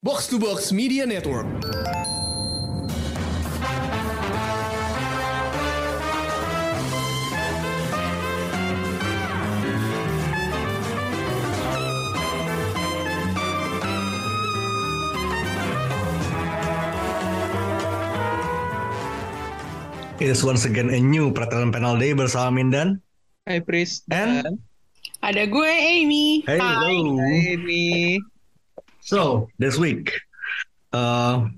Box to Box Media Network. It is once again a new Peraturan Panel Day bersama Mindan. Hai Pris And- dan Ada gue Amy. Hey, Hai. hello. Amy. So this week, uh,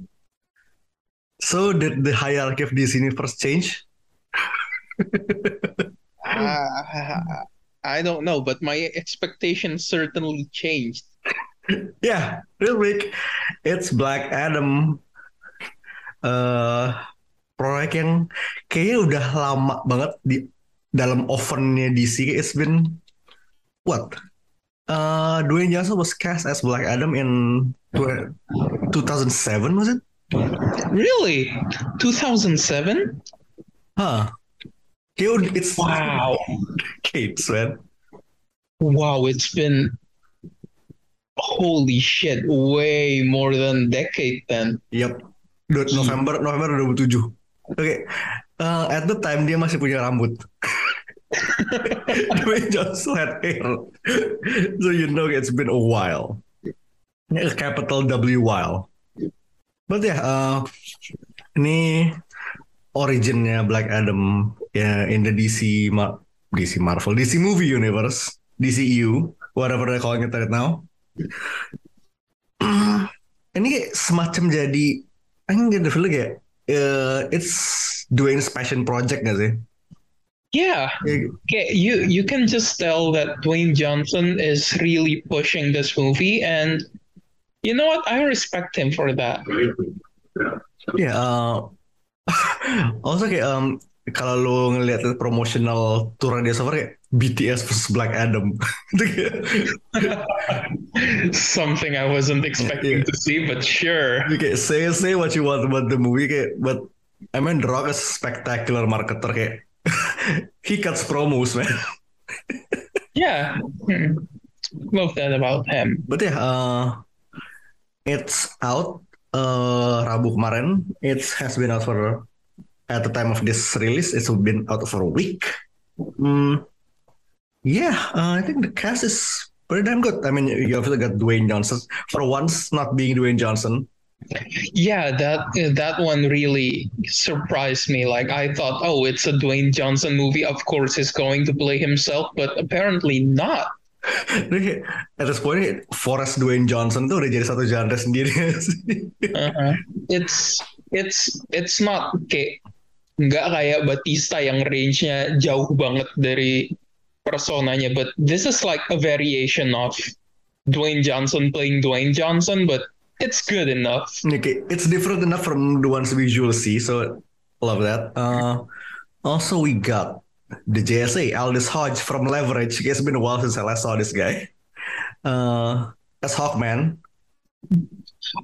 so did the hierarchy of this universe change? Ah, I don't know, but my expectations certainly changed. Yeah, this week it's Black Adam. Uh, proyek yang kayaknya udah lama banget di dalam ovennya DC. It's been what? Uh, Dwayne Johnson was cast as Black Adam in tw- 2007, was it? Really? 2007? Huh. Udah- it's Wow. decades, man. Wow, it's been holy shit, way more than decade then. Yep. Du- November November 2007. Oke. Uh, at the time dia masih punya rambut. Dwayne Johnson hair. so you know it's been a while. A capital W while. But ya, uh, ini originnya Black Adam ya in the DC Ma- DC Marvel, DC movie universe, DCU, whatever they're calling it right now. ini semacam jadi I get the feeling kayak uh, it's Dwayne's passion project gak sih? Yeah, okay, you you can just tell that Dwayne Johnson is really pushing this movie, and you know what? I respect him for that. Yeah, uh, also kayak um, kalau lu ngeliat promotional tour dia far kayak BTS versus Black Adam. Something I wasn't expecting Yeah. to see, but sure. You kayak say say what you want about the movie kayak but I mean The Rock is spectacular marketer kayak he cuts promos man. Yeah, hmm. love that about him. But yeah, uh, it's out uh, Rabu kemarin. It has been out for at the time of this release. It's been out for a week. Mm, yeah, uh, I think the cast is pretty damn good. I mean, you obviously got Dwayne Johnson for once, not being Dwayne Johnson. Yeah, that that one really surprised me. Like I thought, oh, it's a Dwayne Johnson movie. Of course, he's going to play himself, but apparently not. Jadi, At this point, Forrest Dwayne Johnson tuh udah jadi satu genre sendiri. Uh-huh. It's it's it's not kayak nggak kayak Batista yang range-nya jauh banget dari personanya, but this is like a variation of Dwayne Johnson playing Dwayne Johnson, but it's good enough. Okay, it's different enough from the ones we usually see, so love that. Uh, also, we got the JSA, Aldous Hodge from Leverage. It's been a while since I last saw this guy. Uh, as Hawkman.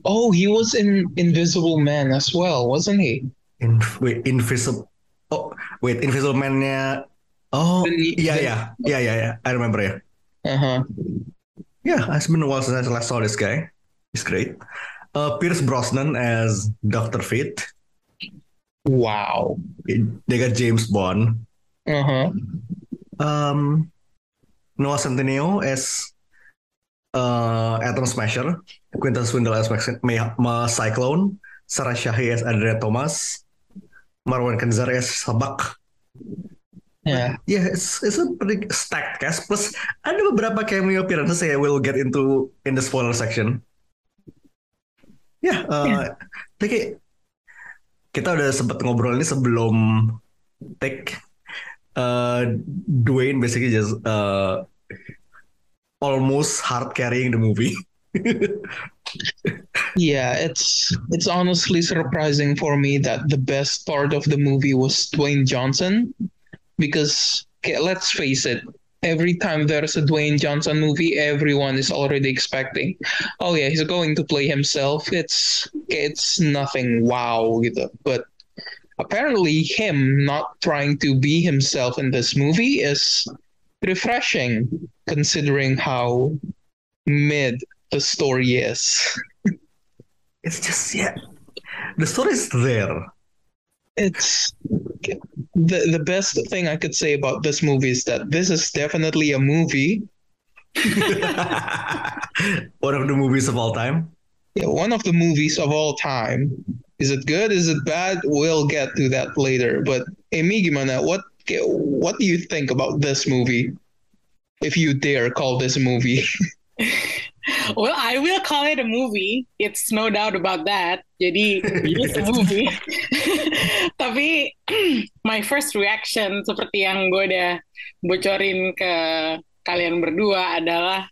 Oh, he was in Invisible Man as well, wasn't he? In, wait, Invisible. Oh, wait, Invisible Man-nya. Oh, The- yeah, the- yeah, yeah, yeah, yeah. I remember, yeah. Uh-huh. Yeah, it's been a while since I last saw this guy. He's great. Uh, Pierce Brosnan as Doctor Fate. Wow. They got James Bond. Uh-huh. Um, Noah Centineo as uh, Atom Smasher, Quintus Swindle as Ma- Ma- Cyclone, Sarah Shahi as Andrea Thomas, Marwan Kenzar as Sabak. Yeah. Yeah, it's it's a pretty stacked cast. Plus ada beberapa cameo appearances yang we'll get into in the spoiler section. Yeah, uh, tapi kayak kita udah sempat ngobrol ini sebelum take. Uh, Dwayne basically just uh, almost hard carrying the movie. Yeah, it's it's honestly surprising for me that the best part of the movie was Dwayne Johnson because okay, let's face it, every time there's a Dwayne Johnson movie, everyone is already expecting, oh yeah, he's going to play himself. It's it's nothing wow gitu. But apparently him not trying to be himself in this movie is refreshing considering how mid the story is. it's just yeah, the story is there. It's the the best thing I could say about this movie is that this is definitely a movie. One of the movies of all time. Yeah, one of the movies of all time. Is it good? Is it bad? We'll get to that later. But Amy, gimana? What what do you think about this movie? If you dare call this a movie. Well, I will call it a movie. It's no doubt about that. Jadi, it's a movie. Tapi my first reaction seperti yang gue udah bocorin ke kalian berdua adalah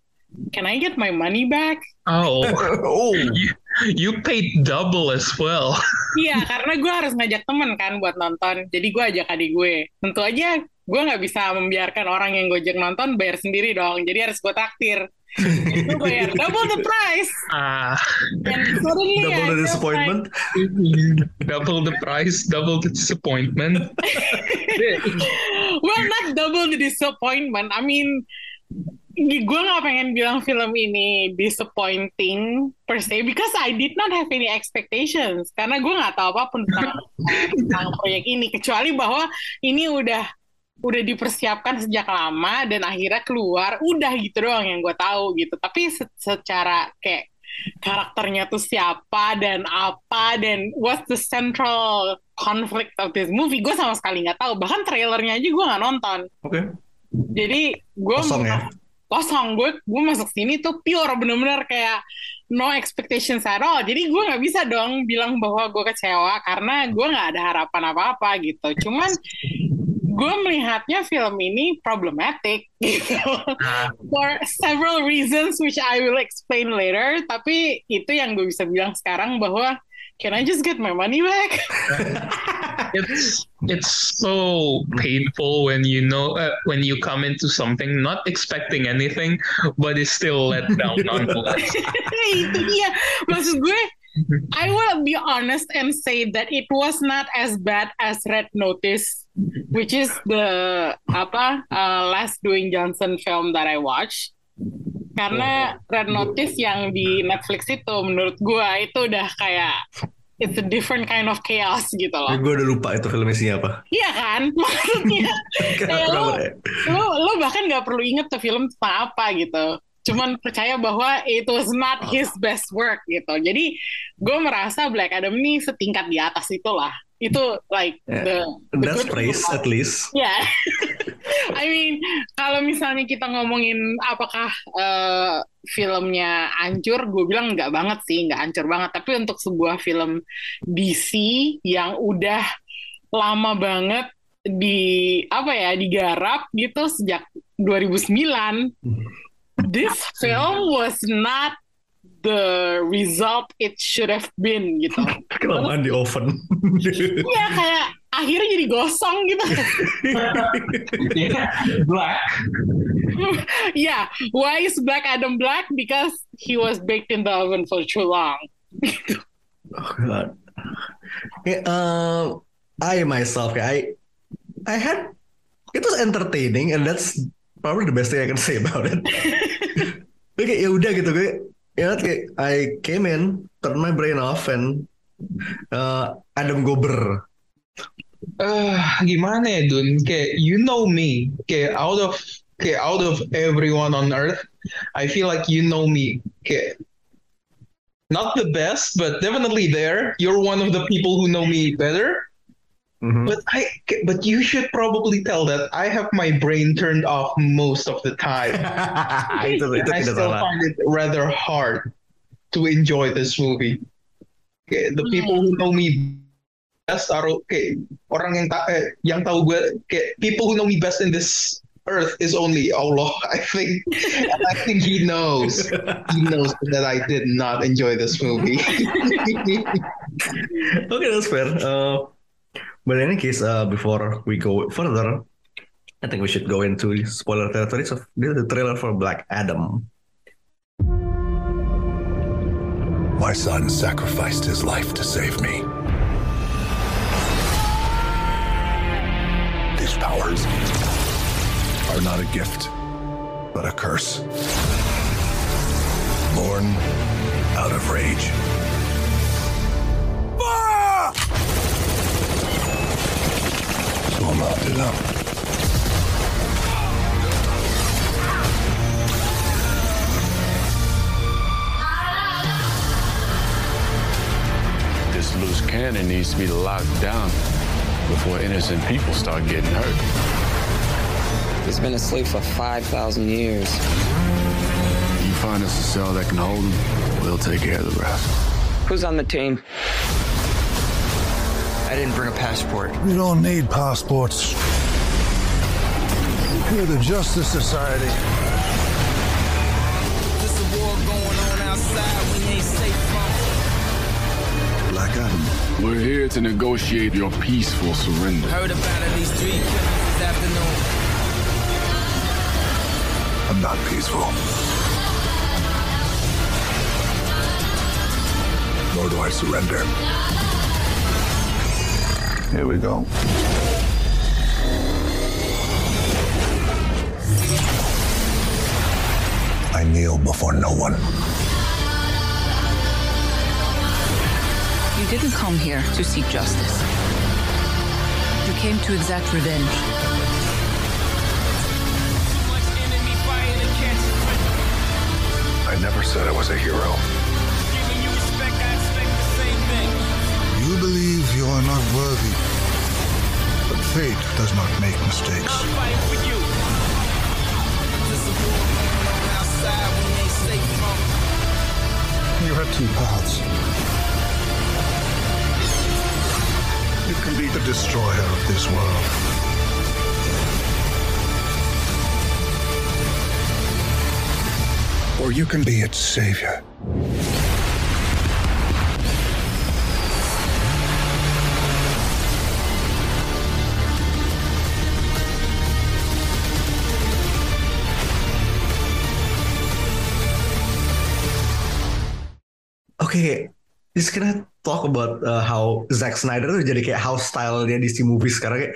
Can I get my money back? Oh, oh, you, you paid double as well. Iya, karena gue harus ngajak temen kan buat nonton. Jadi gue ajak adik gue. Tentu aja gue nggak bisa membiarkan orang yang gue ajak nonton bayar sendiri dong. Jadi harus gue taktir. Itu bayar double the price. Ah, And suddenly double the disappointment. double the price, double the disappointment. well, not double the disappointment. I mean, gue nggak pengen bilang film ini disappointing per se because I did not have any expectations karena gue nggak tahu apa pun tentang, tentang proyek ini kecuali bahwa ini udah udah dipersiapkan sejak lama dan akhirnya keluar udah gitu doang yang gue tahu gitu. Tapi se- secara kayak karakternya tuh siapa dan apa dan what's the central conflict of this movie gue sama sekali nggak tahu. Bahkan trailernya aja gue nggak nonton. Oke, jadi gue kosong ya. kosong. Gue gue masuk sini tuh pure bener-bener kayak no expectations at all. Jadi gue nggak bisa dong bilang bahwa gue kecewa karena gue nggak ada harapan apa-apa gitu. Cuman gue melihatnya film ini problematic gitu. For several reasons which I will explain later tapi itu yang gue bisa bilang sekarang bahwa can I just get my money back? It's it's so painful when you know uh, when you come into something not expecting anything, but it's still let down nonetheless. itu dia. Maksud gue I will be honest and say that it was not as bad as Red Notice which is the apa uh, last Dwayne Johnson film that I watched. Karena Red Notice yang di Netflix itu menurut gue itu udah kayak it's a different kind of chaos gitu loh. Gue udah lupa itu film isinya apa. iya kan? Maksudnya kayak lo lo lo bahkan nggak perlu inget tuh film tentang apa gitu. Cuman percaya bahwa it was not his best work gitu. Jadi gue merasa Black Adam ini setingkat di atas itulah itu like the, the That's praise at least. Ya, I mean kalau misalnya kita ngomongin apakah eh, filmnya hancur, gue bilang nggak banget sih, nggak hancur banget. Tapi untuk sebuah film DC yang udah lama banget di apa ya digarap gitu sejak 2009, this film was not the result it should have been gitu. Kelamaan di oven. Iya kayak akhirnya jadi gosong gitu. black. yeah, why is Black Adam black? Because he was baked in the oven for too long. Oh god. Yeah, um, I myself, I, I had it was entertaining and that's probably the best thing I can say about it. Oke, ya udah gitu gue. Ya kayak I came in, turn my brain off and uh, Adam Gober. Uh, gimana ya Dun? Kayak you know me. Kayak out of kayak out of everyone on earth, I feel like you know me. Kayak not the best, but definitely there. You're one of the people who know me better. Mhm. But I, but you should probably tell that I have my brain turned off most of the time. itu itu I still find it rather hard to enjoy this movie. Okay, the people who know me best are okay. Orang yang ta- eh, yang tahu gue, kayak people who know me best in this earth is only Allah. I think, I think he knows. He knows that I did not enjoy this movie. Okay, that's fair. Uh, but in any case, uh, before we go further, I think we should go into spoiler territories of the trailer for Black Adam. My son sacrificed his life to save me. These powers are not a gift, but a curse. Born out of rage. It up. This loose cannon needs to be locked down before innocent people start getting hurt. He's been asleep for 5,000 years. You find us a cell that can hold him, we'll take care of the rest. Who's on the team? I didn't bring a passport. We don't need passports. We're the Justice Society. There's a war going on outside we ain't safe from. Black Adam. We're here to negotiate your peaceful surrender. Heard about it, these street killings this afternoon. I'm not peaceful. Nor do I surrender. Here we go. I kneel before no one. You didn't come here to seek justice. You came to exact revenge. Too much enemy fire to catch. I never said I was a hero. Believe you are not worthy. But fate does not make mistakes. I'm fighting for you. There's a war going on outside we ain't safe from. You have two paths. You can be the destroyer of this world. Or you can be its savior. Oke, just gonna talk about uh, how Zack Snyder tuh jadi kayak house style-nya di DC movie sekarang kayak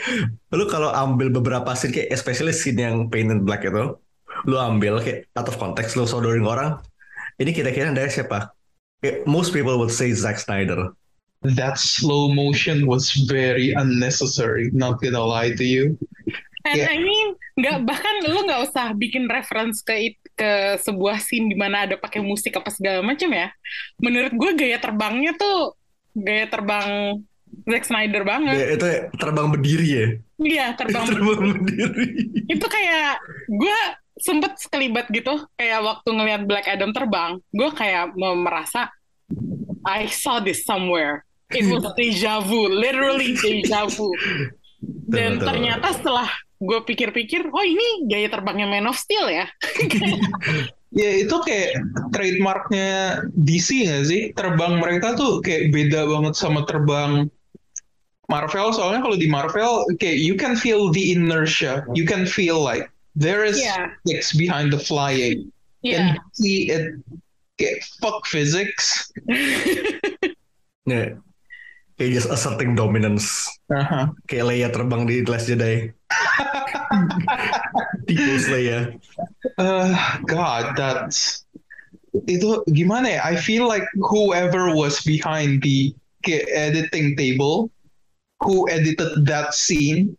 lu kalau ambil beberapa scene kayak especially scene yang painted black itu lu ambil kayak out of context lu sodorin orang ini kira-kira dari siapa? Kayak, most people would say Zack Snyder. That slow motion was very unnecessary. Not gonna lie to you. And Yeah. I mean, nggak bahkan lu nggak usah bikin reference ke it- ke sebuah scene di mana ada pakai musik apa segala macam ya. Menurut gue gaya terbangnya tuh gaya terbang Zack Snyder banget. Dia itu terbang berdiri ya. Iya, terbang. terbang berdiri. Itu kayak gue sempet sekelibat gitu, kayak waktu ngelihat Black Adam terbang, gue kayak me- merasa I saw this somewhere. It was deja vu, literally deja vu. Dan ternyata setelah gue pikir-pikir, oh ini gaya terbangnya Man of Steel ya. Ya itu kayak trademarknya DC nggak sih? Terbang mereka tuh kayak beda banget sama terbang Marvel. Soalnya kalau di Marvel, kayak you can feel the inertia. You can feel like there is physics behind the flying. Iya. And see it kayak fuck physics. Ya. Kayak just asserting dominance. Aha. Kayak Leia terbang di Last Jedi. Tikus Leia. Uh, God, that's itu gimana ya? I feel like whoever was behind the editing table, who edited that scene,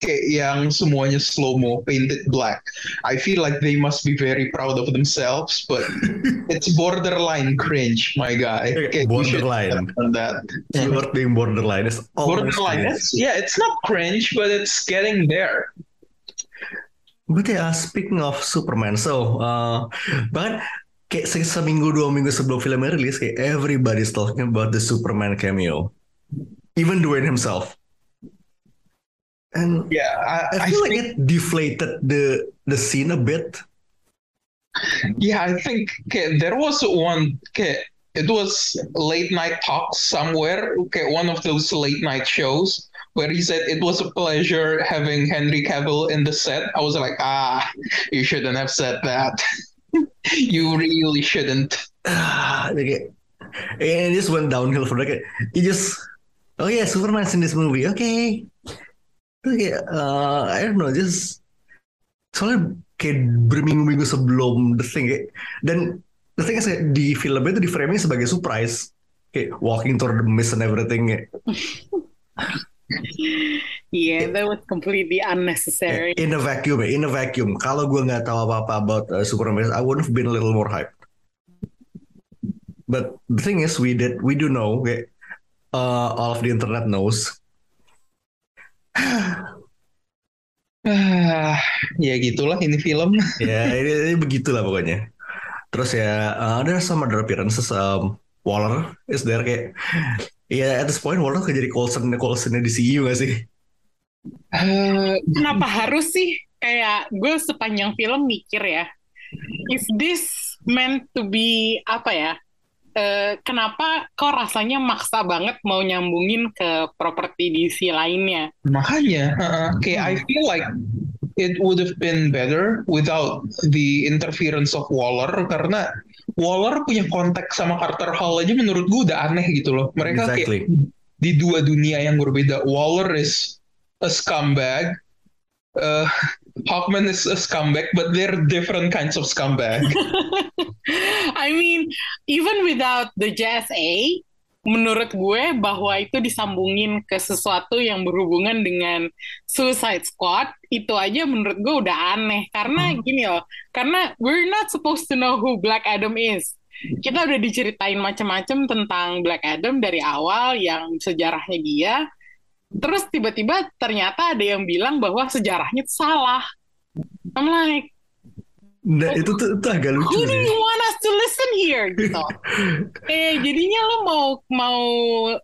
kayak yang semuanya slow mo, painted black. I feel like they must be very proud of themselves, but it's borderline cringe, my guy. Okay, borderline. that. Keyword being borderline is almost Borderline, it's, yeah, it's not cringe, but it's getting there. But ya, speaking of Superman, so uh, bahkan kayak se- seminggu dua minggu sebelum filmnya rilis, kayak everybody's talking about the Superman cameo, even Dwayne himself. And Yeah, I, I I feel like think- it deflated the the scene a bit. Yeah, I think okay, there was one okay, it was late night talk somewhere, okay, one of those late night shows where he said it was a pleasure having Henry Cavill in the set. I was like, ah, you shouldn't have said that. you really shouldn't. Ah, dia and it just went downhill from there. Kayak, He just, oh yeah, Superman's in this movie, okay. Terus kayak, uh, I don't know, just soalnya kayak berminggu-minggu sebelum the thing kayak, dan the thing is kayak, di filmnya itu di framing sebagai surprise, kayak walking through the mist and everything. Kayak. Yeah, that was completely unnecessary. In a vacuum, in a vacuum. Kalau gue nggak tahu apa-apa about uh, Superman, I would have been a little more hyped. But the thing is, we did, we do know, kayak, uh, all of the internet knows. Ah, ya gitulah ini film. ya, ini, ini begitulah pokoknya. Terus ya, uh, ada some other appearances. Um, Waller is there kayak, ya at this point Waller kayak jadi Coulson, Coulsonnya di CU gak sih? Eh, Kenapa harus sih? Kayak gue sepanjang film mikir ya, is this meant to be apa ya? Eh, kenapa kok rasanya maksa banget mau nyambungin ke properti DC lainnya? makanya, uh, kayak I feel like it would have been better without the interference of Waller karena Waller punya kontak sama Carter Hall aja menurut gue udah aneh gitu loh. Mereka Exactly. kayak di dua dunia yang berbeda. Waller is a scumbag. Uh, Hawkman is a scumbag, but they're different kinds of scumbag. I mean, even without the JSA, menurut gue bahwa itu disambungin ke sesuatu yang berhubungan dengan Suicide Squad, itu aja menurut gue udah aneh. Karena gini loh, karena we're not supposed to know who Black Adam is. Kita udah diceritain macam-macam tentang Black Adam dari awal yang sejarahnya dia. Terus tiba-tiba ternyata ada yang bilang bahwa sejarahnya itu salah. I'm like, Nah, itu tuh, itu agak lucu who do sih. you want us to listen here gitu. eh jadinya lo mau mau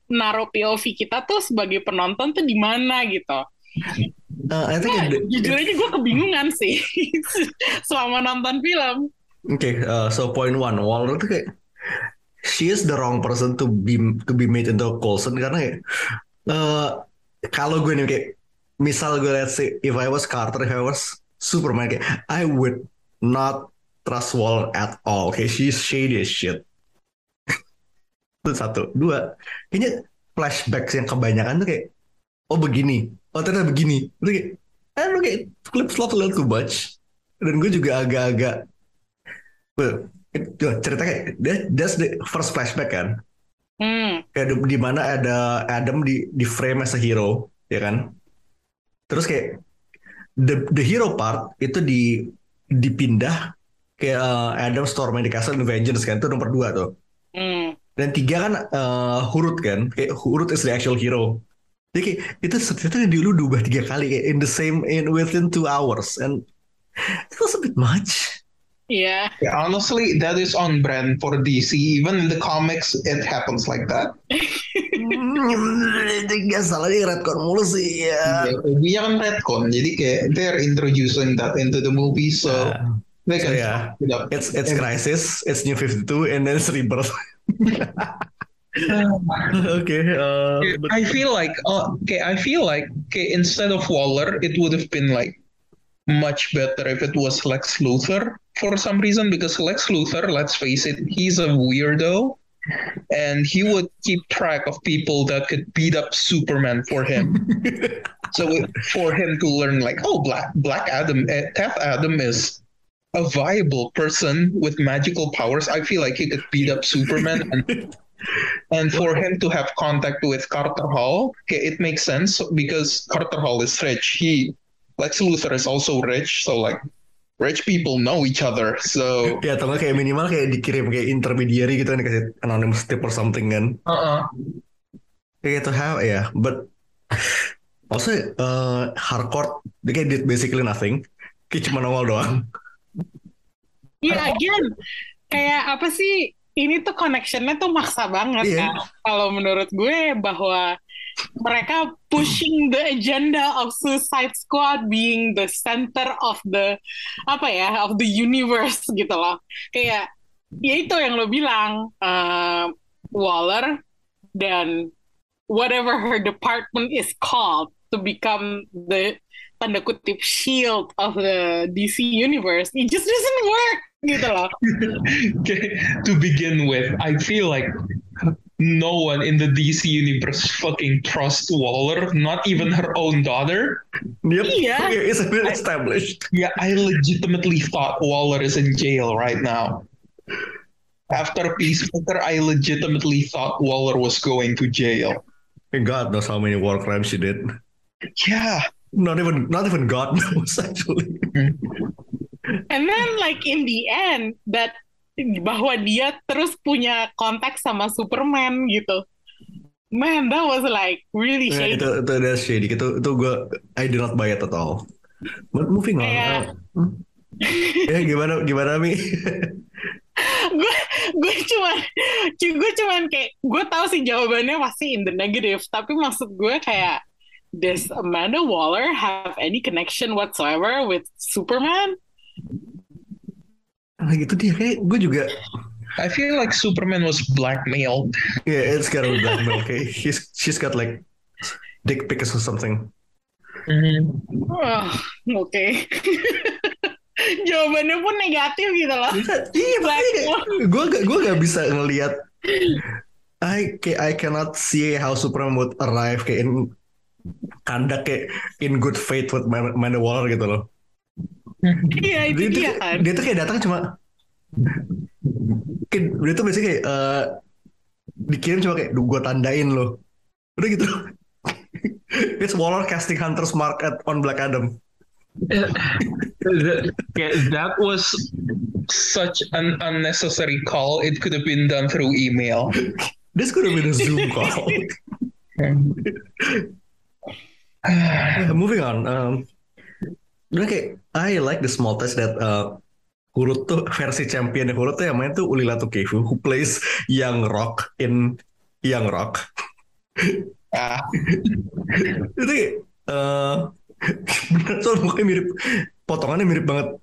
naruh POV kita tuh sebagai penonton tuh di mana gitu. Uh, I think Nah, it- jujur aja gue kebingungan sih selama nonton film. Oke, uh, so point one, Waller tuh kayak she is the wrong person to be to be made into a Coulson karena ya uh, kalau gue nih kayak misal gue let's say if I was Carter, if I was Superman kayak I would not trust Waller at all. Kayak she's shady as shit. Itu satu, dua. Kayaknya flashbacks yang kebanyakan tuh kayak oh begini, oh ternyata begini. Itu kayak don't know, kayak flip flop a little too much. Dan gue juga agak-agak Well, cerita kayak that- that's the first flashback kan. Hmm. Kayak di, di mana ada Adam di di frame as a hero, ya kan? Terus kayak the the hero part itu di dipindah kayak uh, Adam storming di Castle and Vengeance kan itu nomor dua tuh. Hmm. Dan tiga kan uh, Hurut kan, kayak Hurut is the actual hero. Jadi kayak itu ternyata dulu diubah tiga kali kayak in the same in within two hours and it was a bit much. Iya. Yeah, honestly, that is on brand for DC. Even in the comics, it happens like that. Gak salah nih retcon mulu sih ya. Dia kan retcon, jadi kayak they're introducing that into the movie, so they So yeah, it up. it's it's Crisis, it's New 52, and then it's Rebirth. okay, uh, but- I feel like uh, okay, I feel like okay, instead of Waller, it would have been like much better if it was Lex Luthor for some reason because Lex Luthor, let's face it, he's a weirdo and he would keep track of people that could beat up Superman for him. so for him to learn like, oh, Black Black Adam, eh, Death Adam is a viable person with magical powers. I feel like he could beat up Superman and and for him to have contact with Carter Hall, okay, it makes sense because Carter Hall is rich. He Lex Luthor is also rich, so like rich people know each other. So ya atau kayak minimal kayak dikirim kayak intermediary gitu kan dikasih anonymous tip or something kan. uh-uh. Kayak to have ya, but also uh, hardcore dia kayak did basically nothing. Kayak cuma nongol doang. Iya, again, kayak apa sih? Ini tuh connectionnya tuh maksa banget Iya. kan. Kalau menurut gue bahwa mereka pushing the agenda of Suicide Squad being the center of the apa ya of the universe gitu loh. Kayak ya itu yang lo bilang uh, Waller dan whatever her department is called to become the tanda kutip shield of the DC universe it just doesn't work gitu loh. Okay, to begin with, I feel like no one in the DC universe fucking trusts Waller, not even her own daughter. Yep. Iya. Okay, it's a bit established. Yeah, I legitimately thought Waller is in jail right now. After Peacemaker, I legitimately thought Waller was going to jail. And God knows how many war crimes she did. Yeah. Not even not even God knows actually. Mm. And then like in the end that bahwa dia terus punya kontak sama Superman gitu. Man, that was like really shady. itu itu that's shady. Itu itu gue I did not buy it at all. But moving on. Kayak- uh, ya gimana gimana mi? gue gue cuman gue cuman kayak gue tahu sih jawabannya pasti in the negative tapi maksud gue kayak does Amanda Waller have any connection whatsoever with Superman? Nah gitu dia kayak gue juga I feel like Superman was blackmailed. yeah it's kind of blackmail. Okay, she's she's got like dick pics or something. Mhm. Oh, oke. Jawabannya pun negatif gitu loh. Iya Blackmail. gue gak gue gak bisa ngelihat I I cannot see how Superman would arrive kayak in kandak kayak in good faith with Man- Amanda Waller gitu loh. Iya itu dia, tuh, dia kayak- kan. dia tuh kayak datang cuma dia tuh biasanya kayak eh, dikirim cuma kayak gue tandain loh udah gitu it's Waller casting Hunter's Mark at on Black Adam That, yeah, that was such an unnecessary call. It could have been done through email. this could have been a Zoom call Yeah, moving on um, udah kayak I like the small touch that uh, Hurut tuh versi champion Hurut tuh yang main tuh Ulila Tukefu who plays Young Rock in Young Rock. Ah, itu kayak eh bener soal mukanya mirip potongannya mirip banget.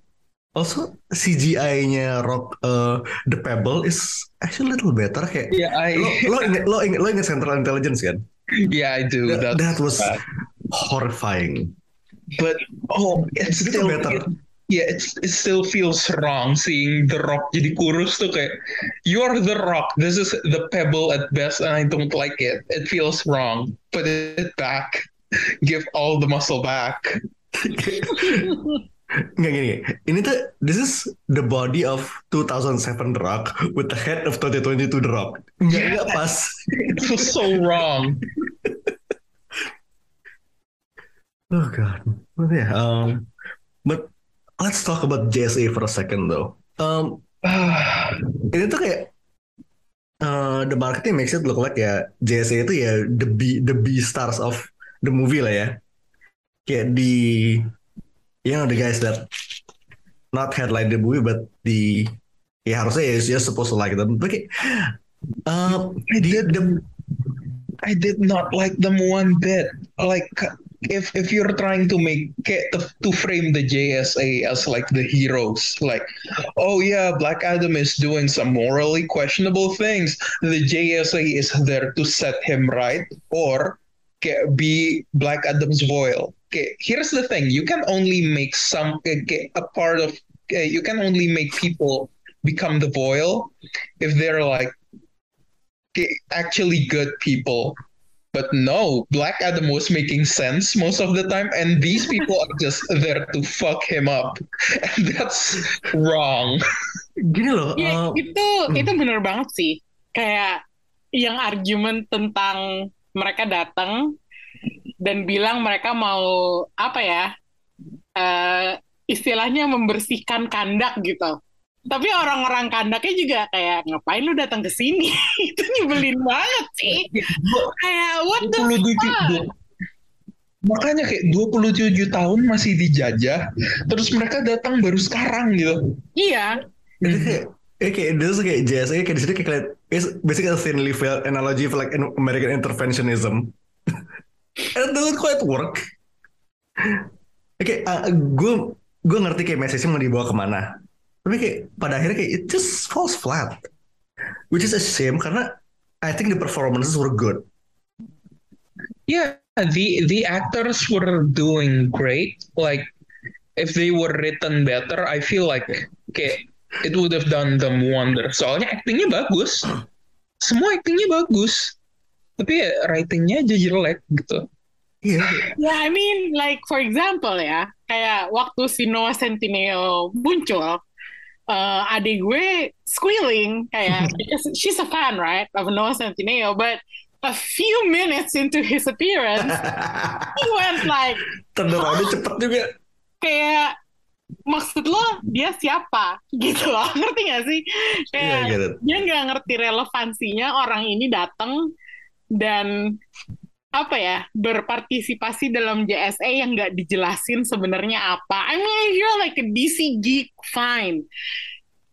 Also CGI-nya Rock eh, The Pebble is actually a little better kayak yeah, I lo lo inget lo inget lo inget Central Intelligence kan? Yeah, I do. that, That, that was bad. horrifying but oh, it's still better. it- yeah, it's, it still feels wrong seeing the Rock jadi kurus tuh kayak you're the Rock. This is the Pebble at best, and I don't like it. It feels wrong. Put it back. Give all the muscle back. nggak gini ini tuh this is the body of 2007 The Rock with the head of 2022 The Rock nggak nggak pas It feels so wrong. Oh god. But yeah, um, but let's talk about JSA for a second though. Um, ini tuh kayak uh, the marketing makes it look like ya JSA itu ya the B the B stars of the movie lah ya. Kayak di you know the guys that not headline the movie but the ya harusnya ya you're supposed to like them. But kayak, um, the, the I did not like them one bit. Like if if you're trying to make to, frame the JSA as like the heroes, like oh yeah, Black Adam is doing some morally questionable things. The JSA is there to set him right or be Black Adam's foil. Okay, here's the thing: you can only make some a part of. You can only make people become the foil if they're like actually good people. But no, Black Adam was making sense most of the time, and these people are just there to fuck him up. And that's wrong. gini loh. Ya, uh, itu itu bener banget sih. Kayak yang argumen tentang mereka datang dan bilang mereka mau apa ya? eh, istilahnya membersihkan kandak gitu. Tapi orang-orang kandaknya juga kayak ngapain lu datang ke sini? itu nyebelin banget sih. Kayak what the 27 fuck? makanya kayak 27 tahun masih dijajah, terus mereka datang baru sekarang gitu. Iya, Itu kayak, eh, kayak itu kayak JSA kayak di sini kayak it's basically a thinly veiled analogy for like an American interventionism. And it doesn't quite work. Oke, gue gue ngerti kayak message mau dibawa ke mana. Tapi kayak pada akhirnya kayak it just falls flat. Which is a shame karena I think the performances were good. Yeah, the the actors were doing great. Like if they were written better, I feel like kayak it would have done them wonder. Soalnya actingnya bagus, semua actingnya bagus, tapi ya writingnya aja jelek gitu. Iya. Ya, I mean, like for example ya, kayak waktu si Noah Centineo muncul, uh, adik gue squealing kayak because she's a fan right of Noah Centineo, but a few minutes into his appearance, he went like around-nya cepet juga. kayak maksud lo dia siapa gitu loh ngerti gak sih Iya, kayak I get it. dia nggak ngerti relevansinya orang ini datang dan apa ya berpartisipasi dalam JSA yang nggak dijelasin sebenarnya apa. I mean if you're like a DC geek fine,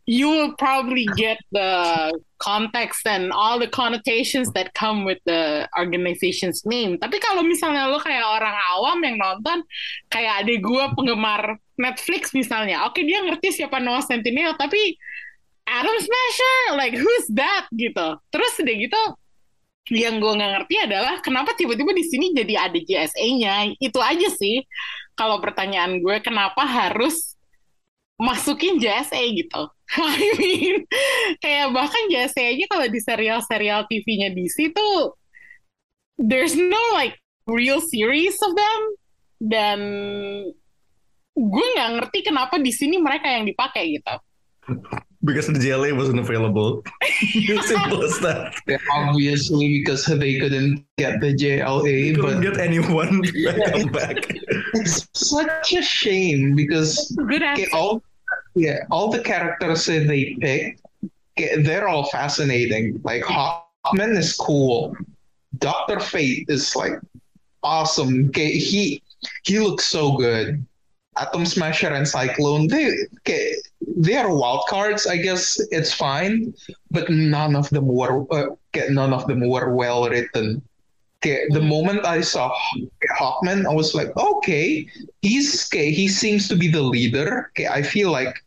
you will probably get the context and all the connotations that come with the organization's name. Tapi kalau misalnya lo kayak orang awam yang nonton, kayak adik gue penggemar Netflix misalnya, oke dia ngerti siapa Noah Centineo, tapi Adam Smasher, like who's that gitu. Terus udah gitu, yang gue nggak ngerti adalah kenapa tiba-tiba di sini jadi ada JSA-nya. Itu aja sih. Kalau pertanyaan gue, kenapa harus masukin JSA gitu? I mean, kayak bahkan JSA aja kalau di serial-serial TV-nya DC tuh, there's no like real series of them. Dan gue nggak ngerti kenapa di sini mereka yang dipakai gitu. Because the JLA wasn't available. Simple as that. Yeah, obviously because they couldn't get the JLA, Couldn't but get anyone to come back. it's such a shame because Good okay, all yeah, all the characters that they picked, okay, they're all fascinating. Like Hawkman is cool. Doctor Fate is like awesome. Okay, he he looks so good. Atom Smasher and Cyclone, they okay, they are wild cards. I guess it's fine, but none of them were uh, none of them were well written. Okay, the moment I saw Hawkman, I was like, okay, he's okay. He seems to be the leader. Okay, I feel like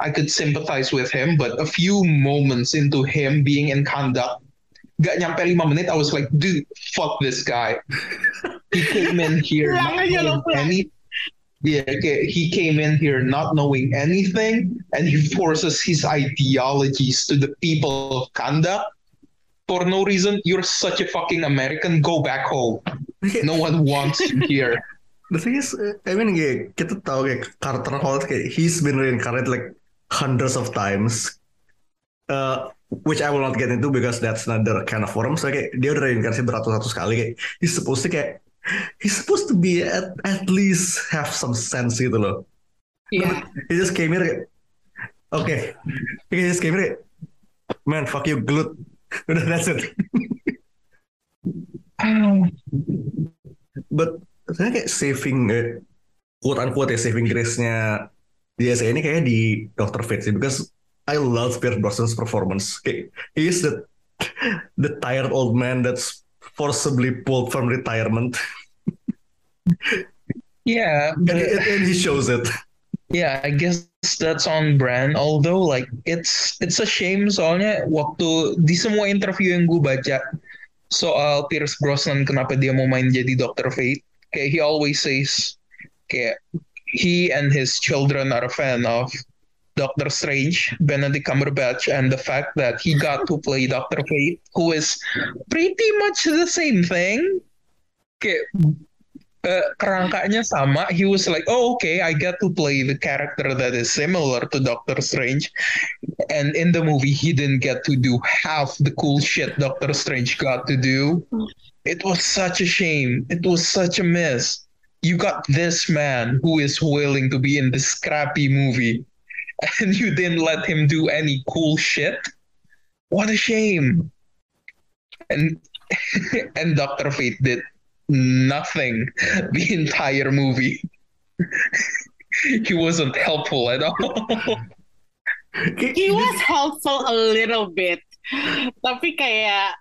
I could sympathize with him, but a few moments into him being in conduct, gak nyampe lima menit, I was like, dude, fuck this guy. He came in here not aja lo, knowing pulang. any. Yeah. He came in here not knowing anything, and he forces his ideologies to the people of Kanda for no reason. You're such a fucking American. Go back home. No one wants you here. The thing is, uh, I mean, kayak, kita tahu kayak Carter Holt kayak he's been reincarnated like hundreds of times, uh, which I will not get into because that's another kind of forum. So kayak dia udah reinkarnasi beratus-ratus kali kayak he's supposed to kayak he's supposed to be at, at least have some sense gitu loh. Iya. He just came here kayak, okay, he just came here man, fuck you, glut. Udah, that's it. But saya kayak saving eh, quote unquote ya saving grace-nya DSA ini kayak di Dr. Fate sih because I love Pierce Brosnan's performance. Kayak, he is the the tired old man that's forcibly pulled from retirement Yeah, and, and he shows it. yeah, I guess that's on brand. Although like it's it's a shame soalnya waktu di semua interview yang gue baca soal Pierce Brosnan kenapa dia mau main jadi Dr. Fate, kayak he always says kayak he and his children are a fan of Doctor Strange, Benedict Cumberbatch, and the fact that he got to play Doctor Fate, who is pretty much the same thing. Kayak uh, kerangkanya sama. He was like, oh okay, I get to play the character that is similar to Doctor Strange. And in the movie, he didn't get to do half the cool shit Doctor Strange got to do. It was such a shame. It was such a miss. You got this man who is willing to be in this crappy movie, and you didn't let him do any cool shit. What a shame. And and Doctor Fate did nothing the entire movie. he wasn't helpful at all. He was helpful a little bit. Tapi kayak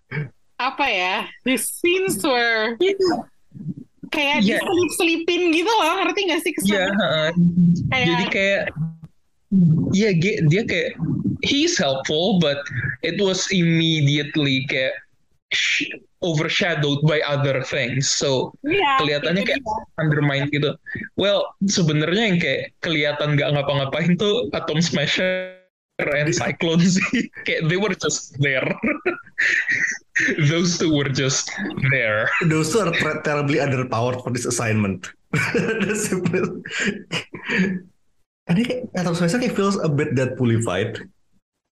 apa ya? The scenes were kayak Yeah. diselip-selipin gitu loh, ngerti gak sih kesannya? Iya, heeh. Uh, kayak- jadi kayak Iya, ge- dia kayak he's helpful, but it was immediately kayak sh- overshadowed by other things. So Iya, kelihatannya kayak dia. undermine gitu. Well, sebenarnya yang kayak kelihatan nggak ngapa-ngapain tuh Atom Smasher and Cyclone sih. kayak they were just there. Those two were just there. Those two are ter- terribly underpowered for this assignment. He, Atom Smasher kayak feels a bit Deadpoolified.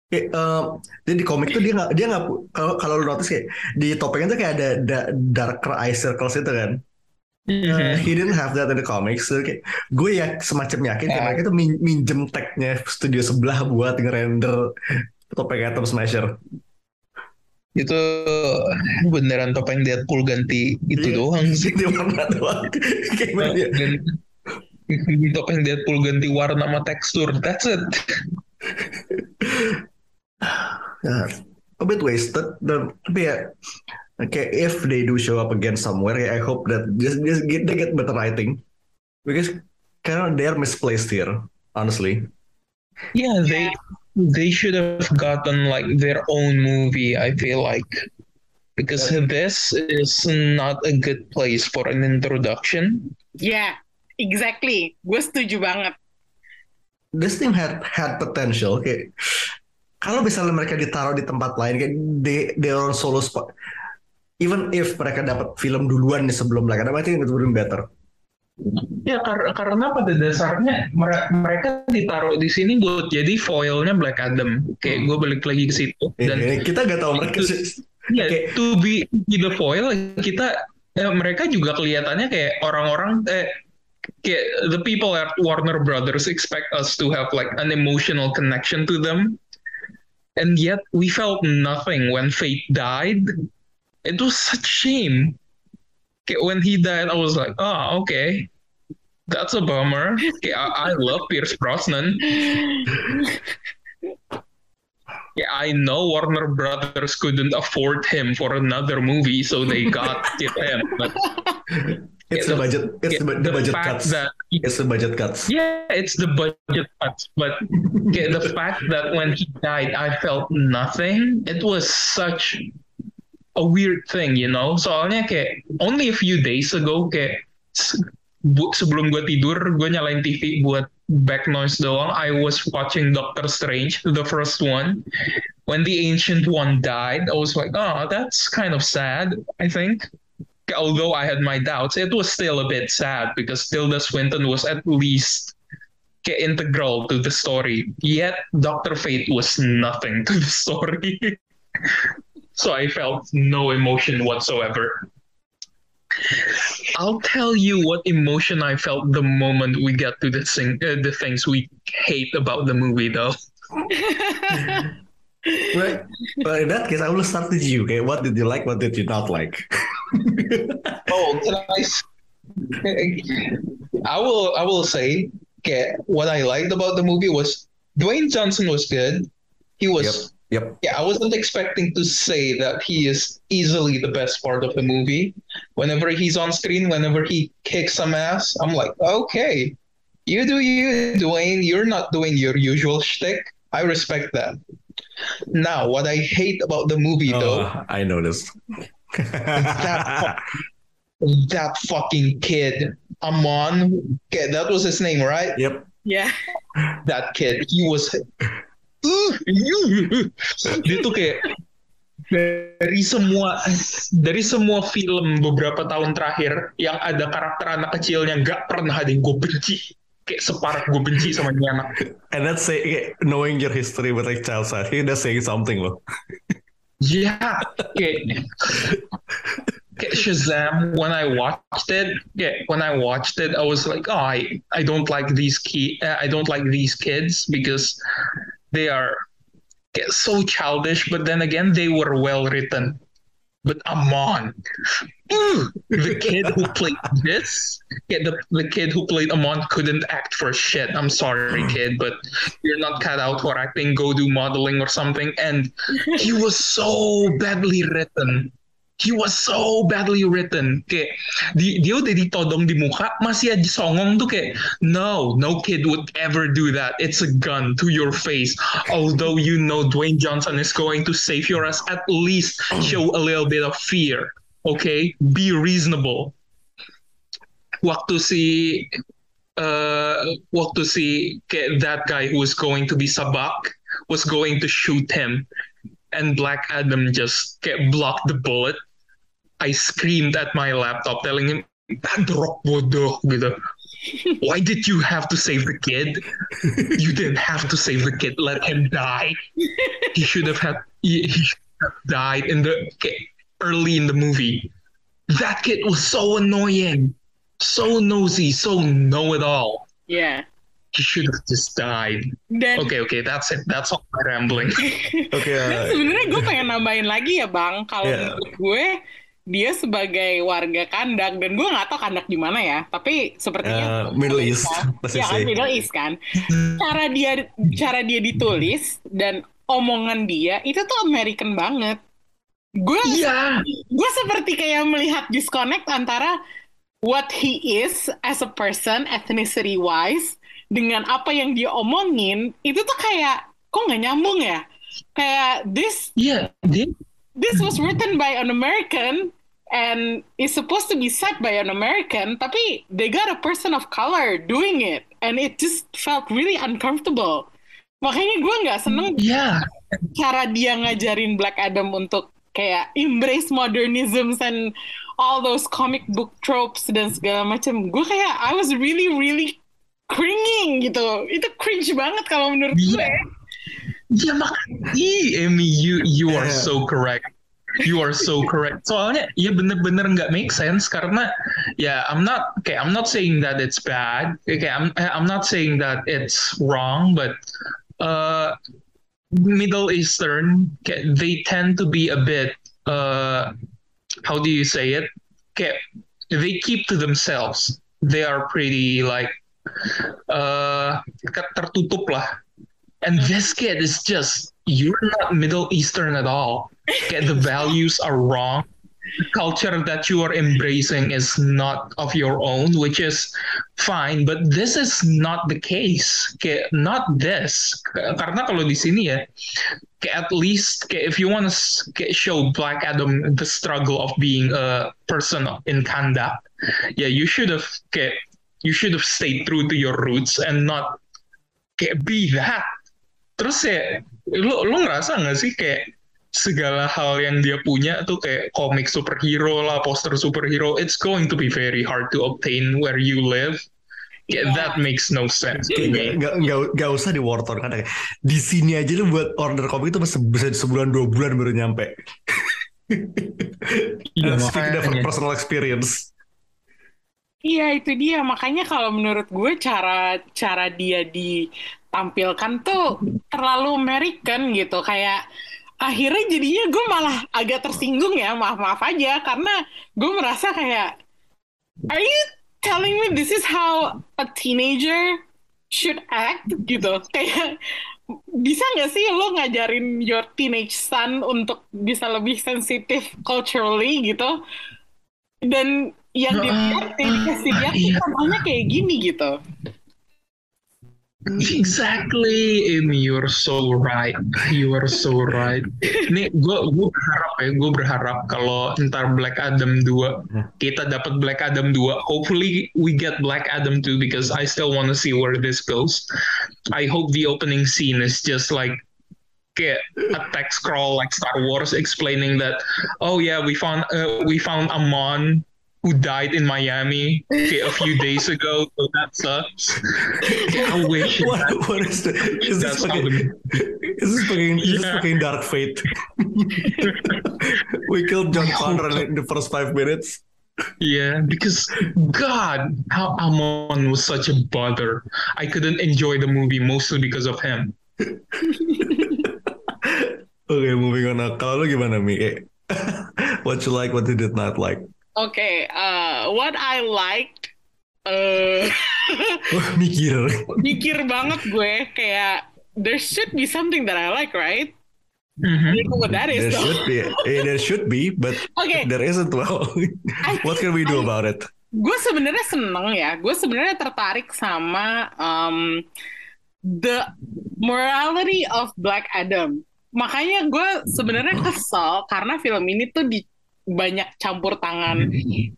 Kayak, eh, dia di komik tuh dia nggak dia nggak kalau kalau lu notice kayak di topengnya tuh kayak ada da- darker eye circles itu kan. Uh, he didn't have that in the comics. So, kayak, gue ya semacam yakin kayak Ya. mereka tuh min- minjem tagnya studio sebelah buat ngerender topeng Atom Smasher. Itu beneran topeng Deadpool ganti itu Iya. doang sih. Di warna doang. Kayak Ganti, topeng Deadpool ganti warna sama tekstur. That's it. Ya, a bit wasted dan tapi ya kayak if they do show up again somewhere ya I hope that just just get they get better writing because karena they are misplaced here honestly Yeah, they they should have gotten like their own movie. I feel like because this is not a good place for an introduction. Yeah, exactly. Gue setuju banget. this team had had potential kayak kalau misalnya mereka ditaruh di tempat lain kayak they they are on solo spot even if mereka dapat film duluan nih sebelum mereka I think it would be better Ya kar- karena pada dasarnya mere- mereka ditaruh di sini buat jadi foilnya Black Adam. Kayak gue balik lagi ke situ dan Eh, kita nggak tahu mereka sih ya Kayak- to be the foil kita eh, mereka juga kelihatannya kayak orang-orang eh the people at Warner Brothers expect us to have like an emotional connection to them. And yet we felt nothing when Fate died. It was such shame. When he died I was like oh okay. That's a bummer. Kayak I, I love Pierce Brosnan. Yeah, I know Warner Brothers couldn't afford him for another movie, so they got him. But it's Yeah, the budget it's yeah, the, the budget cuts that it's the budget cuts yeah, it's the budget cuts, but the fact that when he died, I felt nothing. It was such a weird thing, you know. Soalnya kayak only a few days ago, kayak bu- sebelum gue tidur, gue nyalain TV buat back noise doang. I was watching Doctor Strange, the first one. When the Ancient One died, I was like, oh, that's kind of sad. I think. Although I had my doubts, it was still a bit sad because Tilda Swinton was at least integral to the story. Yet Doctor Fate was nothing to the story. so I felt no emotion whatsoever. I'll tell you what emotion I felt the moment we get to the thing, uh, the things we hate about the movie, though. right but in that case I will start with you okay what did you like what did you not like Oh, can I? will. I will say, okay, what I liked about the movie was Dwayne Johnson was good. He was. yep Yeah, I wasn't expecting to say that he is easily the best part of the movie. Whenever he's on screen, whenever he kicks some ass, I'm like, okay, you do you, Dwayne. You're not doing your usual shtick. I respect that. Now, what I hate about the movie, though, oh, I know this that fucking kid, Amon, okay, that was his name, right? yep yeah. That kid, he was. Dia tuh kayak dari semua dari semua film beberapa tahun terakhir yang ada karakter anak kecilnya nggak pernah ada yang gue benci kayak separah gue benci sama dia anak and that's say knowing your history with like child side he that's saying something loh Ya, kayak kayak Shazam when I watched it, yeah, when I watched it, I was like, oh, I I don't like these key, uh, I don't like these kids because they are so childish. But then again, they were well written. But Amon, Ugh, the kid who played this, yeah, the, the kid who played Amon couldn't act for shit. I'm sorry, kid, but you're not cut out for acting. Go do modeling or something. And he was so badly written. He was so badly written. Kayak di, dia udah ditodong di muka, masih aja songong tuh kayak no, no kid would ever do that. It's a gun to your face. Although you know Dwayne Johnson is going to save your ass, at least show a little bit of fear. Okay, be reasonable. Waktu si uh, waktu si kayak that guy who was going to be Sabak was going to shoot him and Black Adam just kayak blocked the bullet. I screamed at my laptop telling him, "Drop bodoh gitu. Why did you have to save the kid? You didn't have to save the kid. Let him die. He should have had. He, he should have died in the early in the movie. That kid was so annoying, so nosy, so know it all. Yeah. He should have just died. Dan Okay, okay, that's it. That's all my rambling. Oke, Dan uh, sebenarnya gue pengen nambahin lagi ya bang, kalau menurut gue dia sebagai warga kandak dan gue nggak tahu kandak di mana ya, tapi sepertinya uh, Middle East, ya just kan. Middle East kan. Cara dia cara dia ditulis dan omongan dia itu tuh American banget. Gue Iya. gue seperti kayak melihat disconnect antara what he is as a person ethnicity wise dengan apa yang dia omongin itu tuh kayak kok nggak nyambung ya kayak this dia this was written by an American and is supposed to be said by an American tapi they got a person of color doing it and it just felt really uncomfortable makanya gue nggak seneng Iya. cara dia ngajarin Black Adam untuk kayak embrace modernism and all those comic book tropes dan segala macam. Gue kayak I was really really cringing gitu. Itu cringe banget kalau menurut gue. Iya. Ya mak, ih, Amy, you you are Yeah. so correct. You are so correct. Soalnya ya bener-bener nggak make sense karena ya I'm not kayak I'm not saying that it's bad. Kayak I'm I'm not saying that it's wrong, but uh, Middle Eastern they tend to be a bit uh, how do you say it? They keep to themselves. They are pretty like uh, tertutup lah. And this kid is just you're not Middle Eastern at all. The values are wrong. Culture that you are embracing is not of your own, which is fine. But this is not the case. Not this. Karena kalau di sini ya, at least if you want to show Black Adam the struggle of being a person in Kandak, yeah, you should have you should have stayed true to your roots and not be that. Terus ya, lu lu ngerasa nggak sih kayak segala hal yang dia punya tuh kayak komik superhero lah, poster superhero, it's going to be very hard to obtain where you live. Yeah, Yeah. that makes no sense. Kayak nggak nggak nggak usah di Warton kan di sini aja lu buat order komik itu bisa bisa sebulan dua bulan baru nyampe. Iya, of makanya. personal experience, Iya itu dia makanya kalau menurut gue cara cara dia ditampilkan tuh terlalu American gitu kayak akhirnya jadinya gue malah agak tersinggung ya maaf maaf aja karena gue merasa kayak are you telling me this is how a teenager should act? Gitu. Kayak bisa nggak sih lo ngajarin your teenage son untuk bisa lebih sensitif culturally gitu? Dan yang yang dikasih lihat iya. tuh contohnya kayak gini? Gitu Exactly, Amy, you're so right. You are so right. Nih, gue gue berharap ya, gue berharap kalau ntar Black Adam 2 kita dapat Black Adam 2. Hopefully we get Black Adam 2 because I still want to see where this goes. I hope the opening scene is just like kayak a text scroll like Star Wars explaining that oh yeah we found uh, we found Amon who died in Miami a few days ago so that sucks. I wish what, that- what is the, is this fucking is this fucking is this fucking dark fate? we killed John Connor in the first five minutes. Yeah, because God, how Amon was such a bother. I couldn't enjoy the movie mostly because of him. Okay, moving on. Nah, kalau gimana Mi? What you like, what you did not like? Oke, uh, what I liked, uh, mikir. mikir banget gue kayak there should be something that I like, right? Mhm. I know what that is There though. should be, eh, there should be, but Oke, there isn't. Well, I what can we do about it? gue sebenarnya seneng ya. Gue sebenarnya tertarik sama um, the morality of Black Adam. Makanya gue sebenarnya kesel karena film ini tuh di banyak campur tangan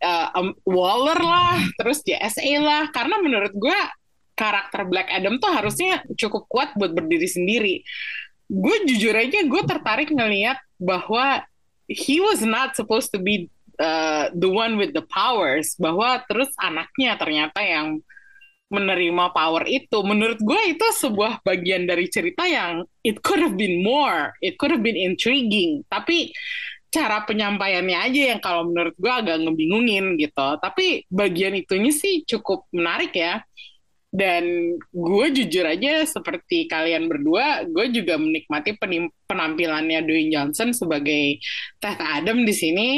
uh, um, Waller lah, terus JSA lah. Karena menurut gue karakter Black Adam tuh harusnya cukup kuat buat berdiri sendiri. Gue jujur aja gue tertarik ngelihat bahwa he was not supposed to be uh, the one with the powers bahwa terus anaknya ternyata yang menerima power itu. Menurut gue itu sebuah bagian dari cerita yang it could have been more, it could have been intriguing. Tapi cara penyampaiannya aja yang kalau menurut gue agak ngebingungin gitu. Tapi bagian itunya sih cukup menarik ya. Dan gue jujur aja seperti kalian berdua, gue juga menikmati penampilannya Dwayne Johnson sebagai Teth Adam di sini.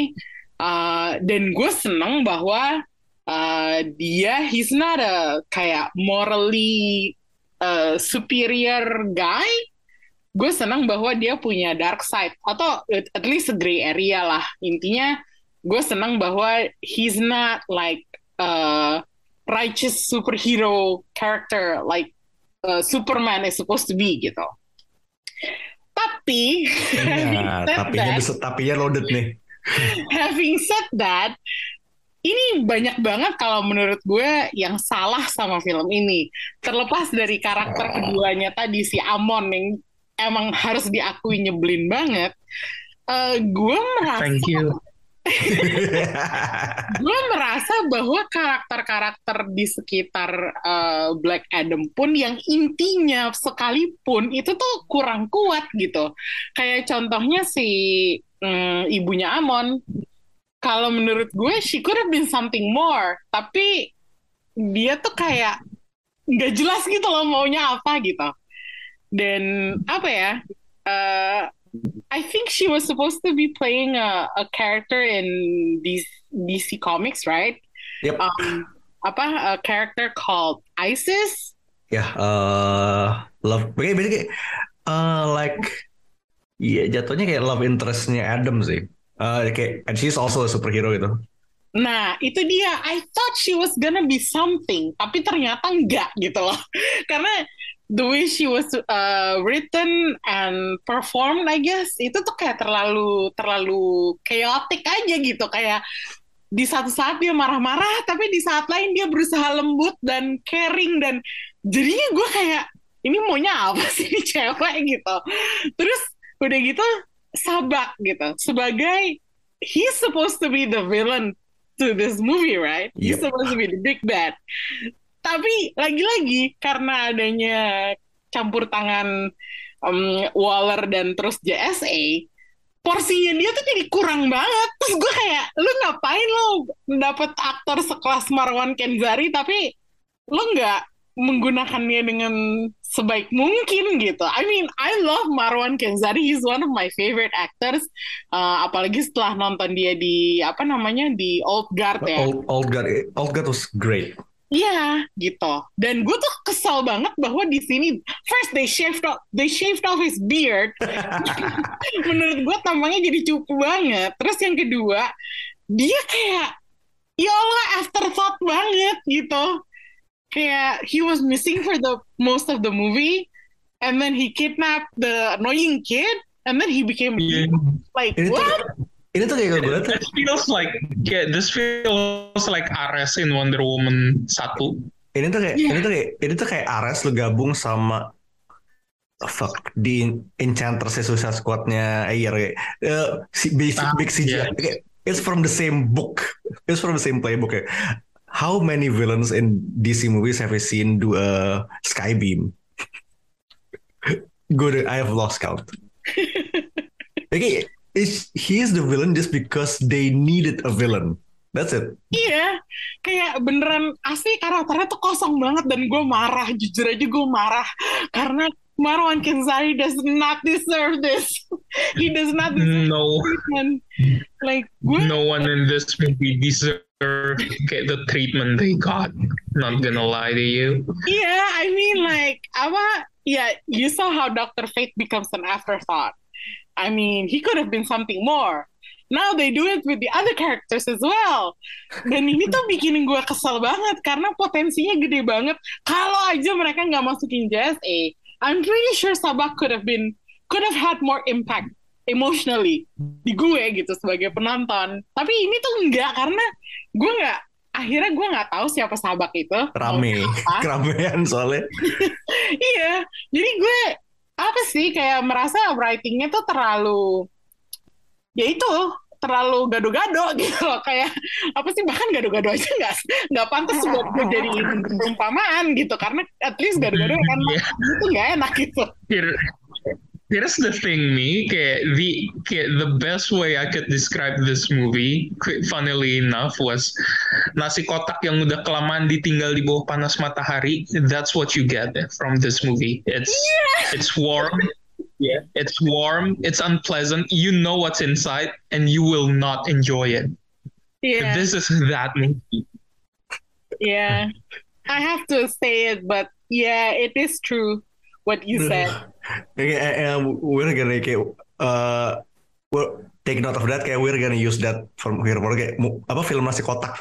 Uh, dan gue seneng bahwa uh, dia he's not a kayak morally uh, superior guy. Gue senang bahwa dia punya dark side atau at least a gray area lah. Intinya gue senang bahwa he's not like a righteous superhero character like uh, Superman is supposed to be gitu. Tapi, Ya, tapinya bisa tapinya loaded nih. having said that, ini banyak banget kalau menurut gue yang salah sama film ini. Terlepas dari karakter keduanya tadi si Amon yang emang harus diakui nyebelin banget. eh, gue merasa Thank you. gue merasa bahwa karakter-karakter di sekitar eh, Black Adam pun yang intinya sekalipun itu tuh kurang kuat gitu. Kayak contohnya si mm, ibunya Amon. Kalau menurut gue, she could have been something more. Tapi dia tuh kayak nggak jelas gitu loh maunya apa gitu. Dan apa ya? eh, I think she was supposed to be playing a, a character in DC, DC Comics, right? Yep. Um, apa a character called Isis? ya, eh love, kayak basically uh, like, ya jatuhnya kayak love interestnya Adam sih. Uh, kayak, and she's also a superhero gitu. Nah, itu dia. I thought she was gonna be something, tapi ternyata enggak gitu loh. Karena the way she was uh, written and performed, I guess, itu tuh kayak terlalu terlalu chaotic aja gitu. Kayak di satu saat dia marah-marah, tapi di saat lain dia berusaha lembut dan caring dan jadinya gue kayak ini maunya apa sih ini cewek gitu. Terus udah gitu sabak gitu sebagai he's supposed to be the villain to this movie, right? He's Yep. supposed to be the big bad. Tapi lagi-lagi karena adanya campur tangan um, Waller dan terus JSA, porsinya dia tuh jadi kurang banget. Terus gue kayak, lu ngapain lo dapet aktor sekelas Marwan Kenzari tapi lo nggak menggunakannya dengan sebaik mungkin gitu. I mean, I love Marwan Kenzari. He's one of my favorite actors. Uh, apalagi setelah nonton dia di apa namanya di Old Guard ya. Old, old God, old God was great. Iya, gitu. Dan gue tuh kesal banget bahwa di sini first they shaved off, they shaved off his beard. Menurut gue tampangnya jadi cupu banget. Terus yang kedua, dia kayak ya Allah afterthought banget gitu. Kayak he was missing for the most of the movie and then he kidnapped the annoying kid and then he became Yeah. like Ini tuh, what? Ini tuh kayak gue tuh This feels like yeah, this feels like Ares in Wonder Woman 1. ini tuh kayak Iya. ini tuh kayak ini tuh kayak Ares lu gabung sama fuck di Enchantress Suicide Squad-nya Ayer kayak eh, si basic Ah, big CGI iya. Kayak, it's from the same book it's from the same playbook kayak how many villains in DC movies have we seen do a skybeam good I have lost count okay is he is the villain just because they needed a villain that's it Iya, kayak beneran asli karakternya tuh kosong banget dan gue marah, jujur aja gue marah karena Marwan Kenzari does not deserve this. He does not deserve No, treatment. Like gue, no one in this movie deserve get the treatment they got. Not gonna lie to you. yeah, I mean like apa? Yeah, you saw how Dr. Fate becomes an afterthought. I mean, he could have been something more. Now they do it with the other characters as well. Dan ini tuh bikin gue kesel banget karena potensinya gede banget. Kalau aja mereka nggak masukin JSA, I'm pretty sure Sabak could have been could have had more impact emotionally di gue gitu sebagai penonton. Tapi ini tuh enggak karena gue nggak akhirnya gue nggak tahu siapa Sabak itu. rame keramaian soalnya iya, jadi gue apa sih kayak merasa writingnya tuh terlalu ya itu terlalu gado-gado gitu loh. Kayak apa sih bahkan gado-gado aja nggak nggak pantas buat gue jadi perumpamaan gitu. Karena at least gado-gado kan itu nggak enak gitu here's the thing, me. Kayak the kayak the best way I could describe this movie, funnily enough, was nasi kotak yang udah kelamaan ditinggal di bawah panas matahari. That's what you get from this movie. It's it's warm. Yeah, it's warm. It's unpleasant. You know what's inside, and you will not enjoy it. yeah This is that movie. yeah I have to say it but yeah it is true what you said Kayak, eh, eh, we're gonna kayak uh, we'll take note of that kayak we're gonna use that from here more kayak apa film nasi kotak.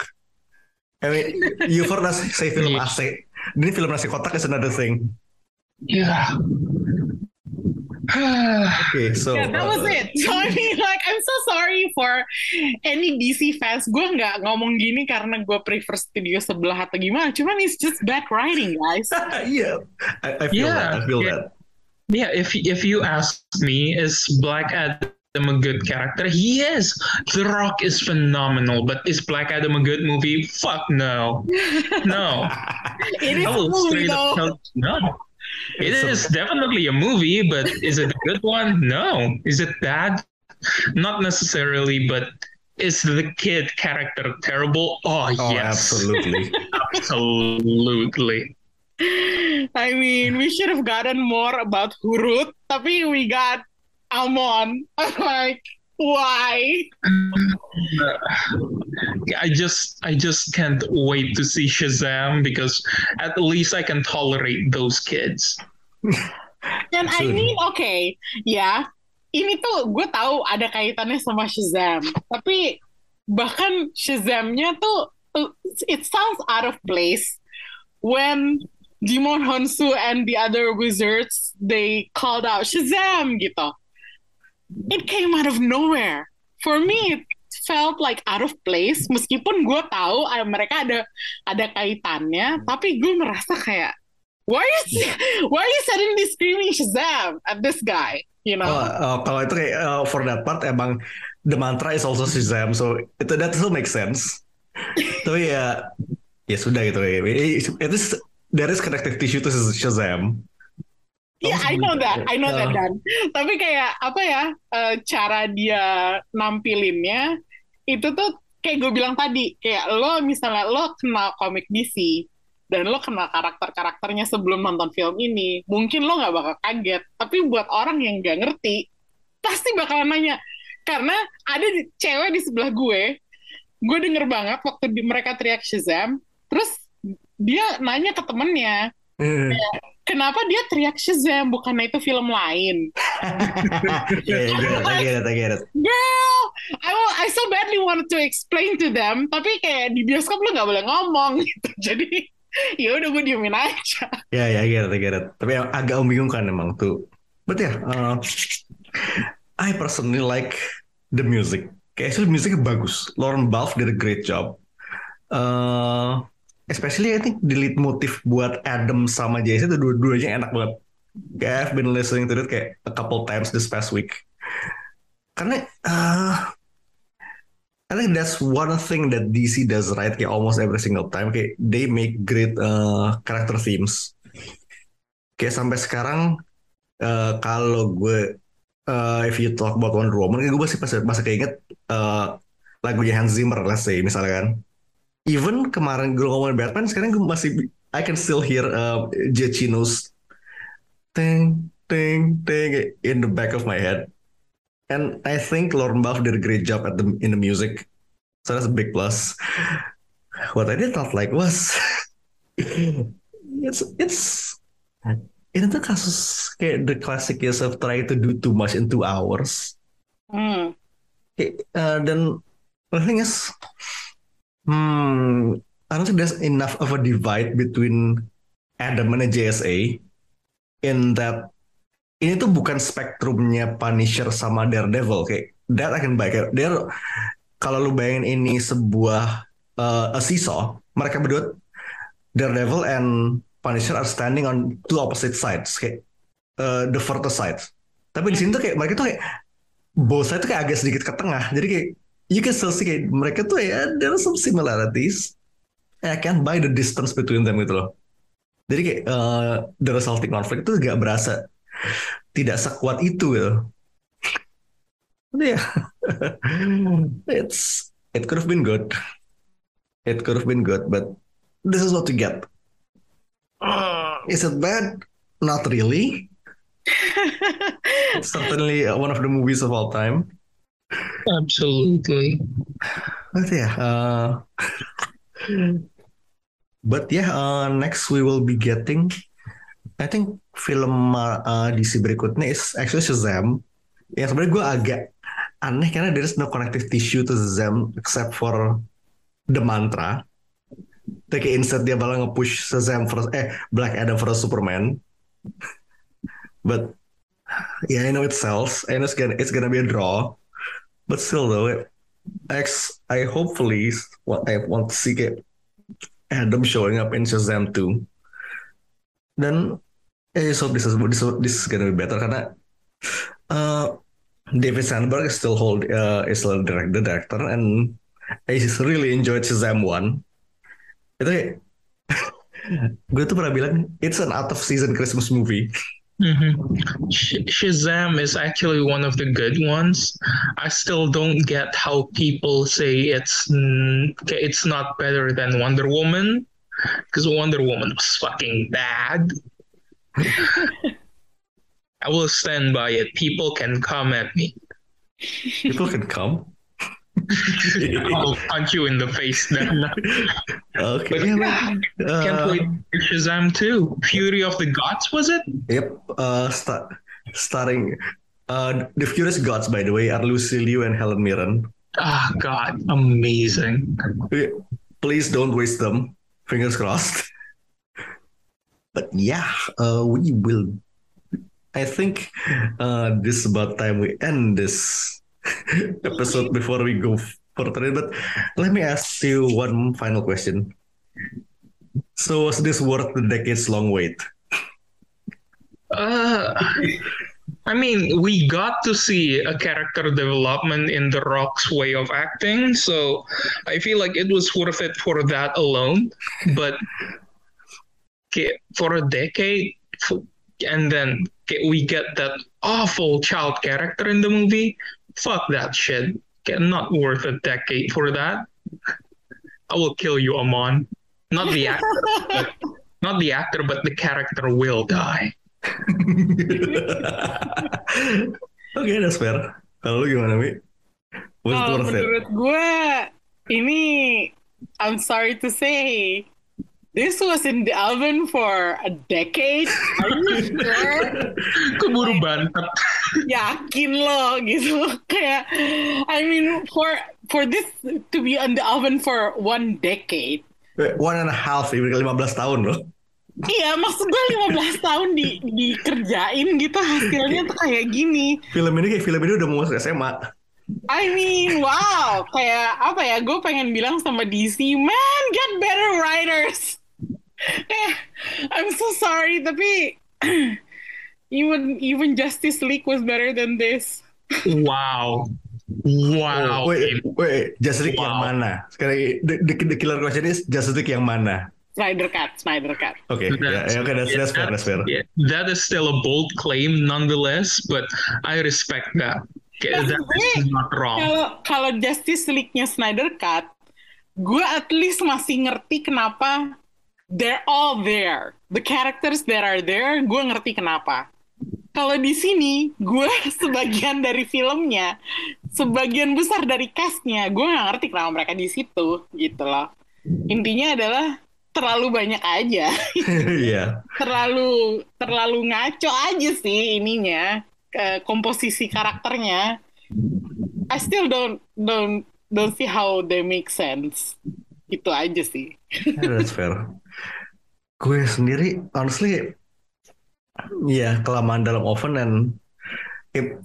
I mean, you heard us say film Iya. AC. Ini film nasi kotak is another thing. Yeah. Okay, so Yeah, that was uh, it. So I mean, like, I'm so sorry for any DC fans. Gue nggak ngomong gini karena gue prefer studio sebelah atau gimana. Cuman it's just bad writing, guys. yeah, I, I feel Yeah, that. I feel yeah. that. Yeah, if if you ask me, is Black Adam a good character? He is. The Rock is phenomenal, but is Black Adam a good movie? Fuck no, no. It is a movie straight up though. no. It It's a- definitely a movie, but is it a good one? No. Is it bad? Not necessarily, but is the kid character terrible? Oh, Oh, yes, absolutely. absolutely. I mean, we should have gotten more about Hurut, tapi we got Amon. I'm like, why? I just I just can't wait to see Shazam because at least I can tolerate those kids. Dan I mean, okay, yeah. ini tuh gue tahu ada kaitannya sama Shazam, tapi bahkan Shazamnya tuh, uh, it sounds out of place when Jimon Honsu and the other wizards they called out Shazam gitu. It came out of nowhere. For me, it felt like out of place. Meskipun gue tahu ah, mereka ada ada kaitannya, tapi gue merasa kayak why is why are you suddenly screaming Shazam at this guy? You know? Oh, uh, kalau itu kayak uh, for that part emang the mantra is also Shazam, so itu that still makes sense. Tapi ya ya sudah gitu ya. It is there is connective tissue to Shazam. Yeah, I know that, I know that Dan. Tapi kayak apa ya eh, cara dia nampilinnya itu tuh kayak gue bilang tadi kayak lo misalnya lo kenal komik DC dan lo kenal karakter-karakternya sebelum nonton film ini, mungkin lo nggak bakal kaget. Tapi buat orang yang nggak ngerti, pasti bakalan nanya. Karena ada di- cewek di sebelah gue, gue denger banget waktu di- mereka teriak Shazam, terus dia nanya ke temennya, eh, kenapa dia teriak Shazam bukannya itu film lain? yeah, I get it, I get it, I get it. Girl, I I so badly wanted to explain to them, tapi kayak di bioskop lu nggak boleh ngomong gitu. Jadi ya udah gue diemin aja. Ya, ya, I get it, I get it. Tapi agak membingungkan emang tuh. But ya, uh, I personally like the music. Kayak actually musiknya bagus. Lauren Balfe did a great job. Uh, especially I think the lead motif buat Adam sama Jason itu dua-duanya enak banget. Kayak I've been listening to it kayak a couple times this past week. Karena uh, I think that's one thing that DC does right kayak almost every single time kayak they make great uh, character themes. Kayak sampai sekarang uh, kalau gue uh, if you talk about Wonder Woman gue masih masih, masih keinget uh, lagunya Hans Zimmer let's say misalnya kan. Even kemarin gue ngomongin Batman sekarang gue masih I can still hear uh, Giacchino's ting ting ting in the back of my head. And I think Lauren Buff did a great job at the in the music. So that's a big plus. What I did not like was it's it's ini tuh kasus kayak the classic case of trying to do too much in two hours. Hmm. Kayak, uh, dan the thing is, hmm, I don't think there's enough of a divide between Adam and JSA in that ini tuh bukan spektrumnya Punisher sama Daredevil kayak that I can buy. Dia kalau lu bayangin ini sebuah uh, a seesaw mereka berdua Daredevil and Punisher are standing on two opposite sides kayak uh, the further side tapi di sini tuh kayak mereka tuh kayak both side tuh kayak agak sedikit ke tengah. Jadi kayak you can still see kayak mereka tuh ya there are some similarities. I can buy the distance between them gitu loh. Jadi kayak eh, the resulting conflict itu gak berasa tidak sekuat itu gitu. Tapi ya, it's it could have been good. It could have been good, but this is what you get. Uh, is it bad? Not really. Certainly one of the movies of all time. Absolutely. But yeah, uh, but yeah, uh, next we will be getting, I think film uh, uh, DC berikutnya is actually Shazam. Yang sebenarnya gue agak aneh karena there is no connective tissue to Shazam except for the mantra. Tapi instead dia malah nge-push Shazam for eh Black Adam for Superman. But yeah, I know it sells and it's gonna it's gonna be a draw. But still though, X I hopefully what I want to see kayak Adam showing up in Shazam 2. Dan I just hope this is this, is- this is gonna be better karena uh, David Sandberg is still hold uh, is still direct, the director and I just really enjoyed Shazam 1. Itu gue tuh pernah bilang it's an out of season Christmas movie. Hmm Sh- Shazam is actually one of the good ones. I still don't get how people say it's it's not better than Wonder Woman because Wonder Woman was fucking bad. I will stand by it. People can come at me. People can come. I'll punch you in the face then. Okay. But yeah, yeah, man. can't Uh, wait for Shazam 2. Fury of the Gods, was it? Yep. Uh, start starting. Uh, the Furious Gods, by the way, are Lucy Liu and Helen Mirren. Ah, God, amazing. Please don't waste them. Fingers crossed. But yeah, uh, we will. I think uh, this is about time we end this episode before we go further. But let me ask you one final question. So was this worth the decades long wait? Uh, I mean, we got to see a character development in The Rock's way of acting, so I feel like it was worth it for that alone. But for a decade, and then we get that awful child character in the movie. Fuck that shit. Okay, not worth a decade for that. I will kill you, Amon. Not the actor, but, not the actor, but the character will die. Oke, that's fair. Kalau lu gimana, Mi? Was it Kalau worth it? menurut gue ini I'm sorry to say this was in the oven for a decade. Are you sure? Keburu bantet. Yakin lo gitu kayak I mean for for this to be in the oven for one decade. One and a half, ini 15 tahun loh. Iya, maksud gue 15 tahun di dikerjain gitu hasilnya tuh kayak gini. Film ini kayak film ini udah mau masuk SMA. I mean, wow, kayak apa ya? Gue pengen bilang sama DC, man, get better writers. Eh, I'm so sorry, tapi even even Justice League was better than this. Wow. Wow. Wait, wait, Justice League yang Wow. mana? Sekarang the, the, the killer question is Justice League yang mana? Snyder Cut, Snyder Cut. Oke, ya, ya, oke, that's, that's fair, that's fair. yeah, that is still a bold claim nonetheless, but I respect that. Okay, that is not wrong. Kalau kalau Justice League-nya Snyder Cut, gue at least masih ngerti kenapa they're all there. The characters that are there, gue ngerti kenapa. Kalau di sini, gue sebagian dari filmnya, sebagian besar dari castnya, gue nggak ngerti kenapa mereka di situ, gitu loh. Intinya adalah terlalu banyak aja, Iya. terlalu terlalu ngaco aja sih ininya, ke komposisi karakternya. I still don't don't don't see how they make sense. Itu aja sih. Yeah, that's fair. Gue sendiri, honestly, ya kelamaan dalam oven dan it,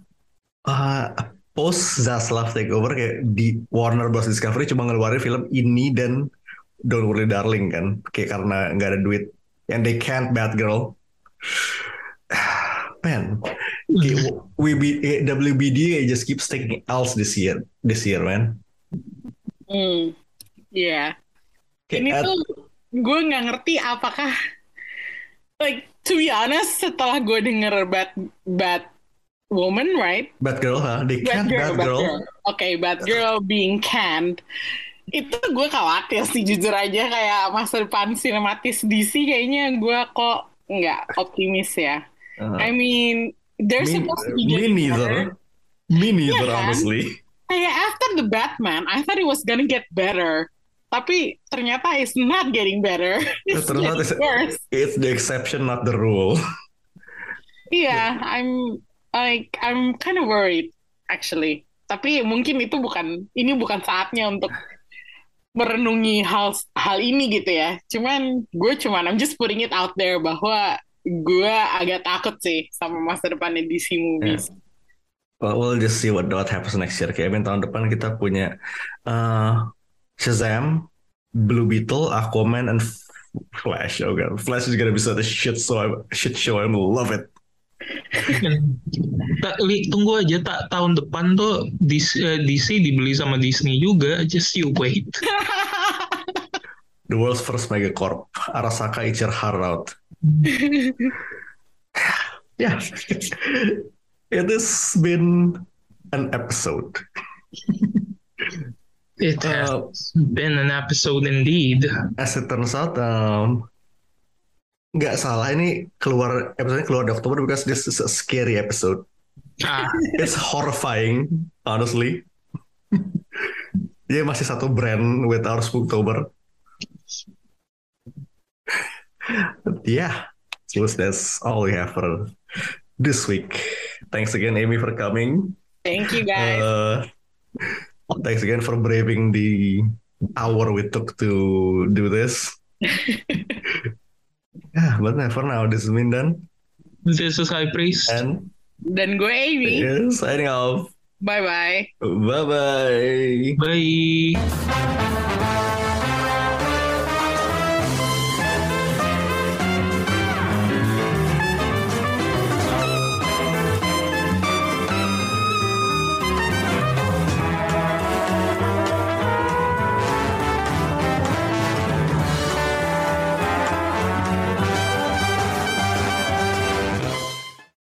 uh, post Zaslav takeover kayak di Warner Bros Discovery cuma ngeluarin film ini dan Don't Worry Darling kan, kayak karena nggak ada duit. And they can't Batgirl. Man, kayak WB, eh, WBD just keeps taking L's this year, this year, man. Hmm. Iya. Kayak Ini at- tuh gue nggak ngerti apakah like to be honest setelah gue denger bad bad woman right bad girl, huh? They bad girl, bad girl. girl. Oke, bad girl being canned. Itu gue khawatir sih jujur aja kayak masa depan sinematis DC kayaknya gue kok nggak optimis ya. Uh, I mean, they're me, supposed to be me neither. better. Me neither, kan? honestly. Kayak after the Batman, I thought it was gonna get better. Tapi ternyata it's not getting better. It's Ternyata getting it's- worse. It's the exception, not the rule. Iya, I'm like I'm kind of worried actually. Tapi mungkin itu bukan ini bukan saatnya untuk merenungi hal hal ini gitu ya. Cuman gue cuman I'm just putting it out there bahwa gue agak takut sih sama masa depannya DC movies. Well, we'll just see what what happens next year. Kayak I mean, tahun depan kita punya uh, Shazam, Blue Beetle, Aquaman, and Flash. Oh god, Flash is gonna be such a shit show. Shit show. I'm gonna love it. Tak, li, tunggu aja tak tahun depan tuh DC, eh, DC dibeli sama Disney juga. Just you wait. The world's first megacorp. Arasaka eat your heart out. Yeah. It has been an episode. It has Uh, been an episode indeed. as it turns out, um, nggak salah ini keluar episode keluar di Oktober because this is a scary episode. Ah, It's horrifying, honestly. Dia masih satu brand with our Spooktober. But yeah, so that's all we have for this week. Thanks again, Amy, for coming. Thank you guys. Uh, thanks again for braving the hour we took to do this. yeah, but for now, this is Mindan this is High Priest. and Dan gue Amy. signing off. Bye bye. Bye bye. Bye.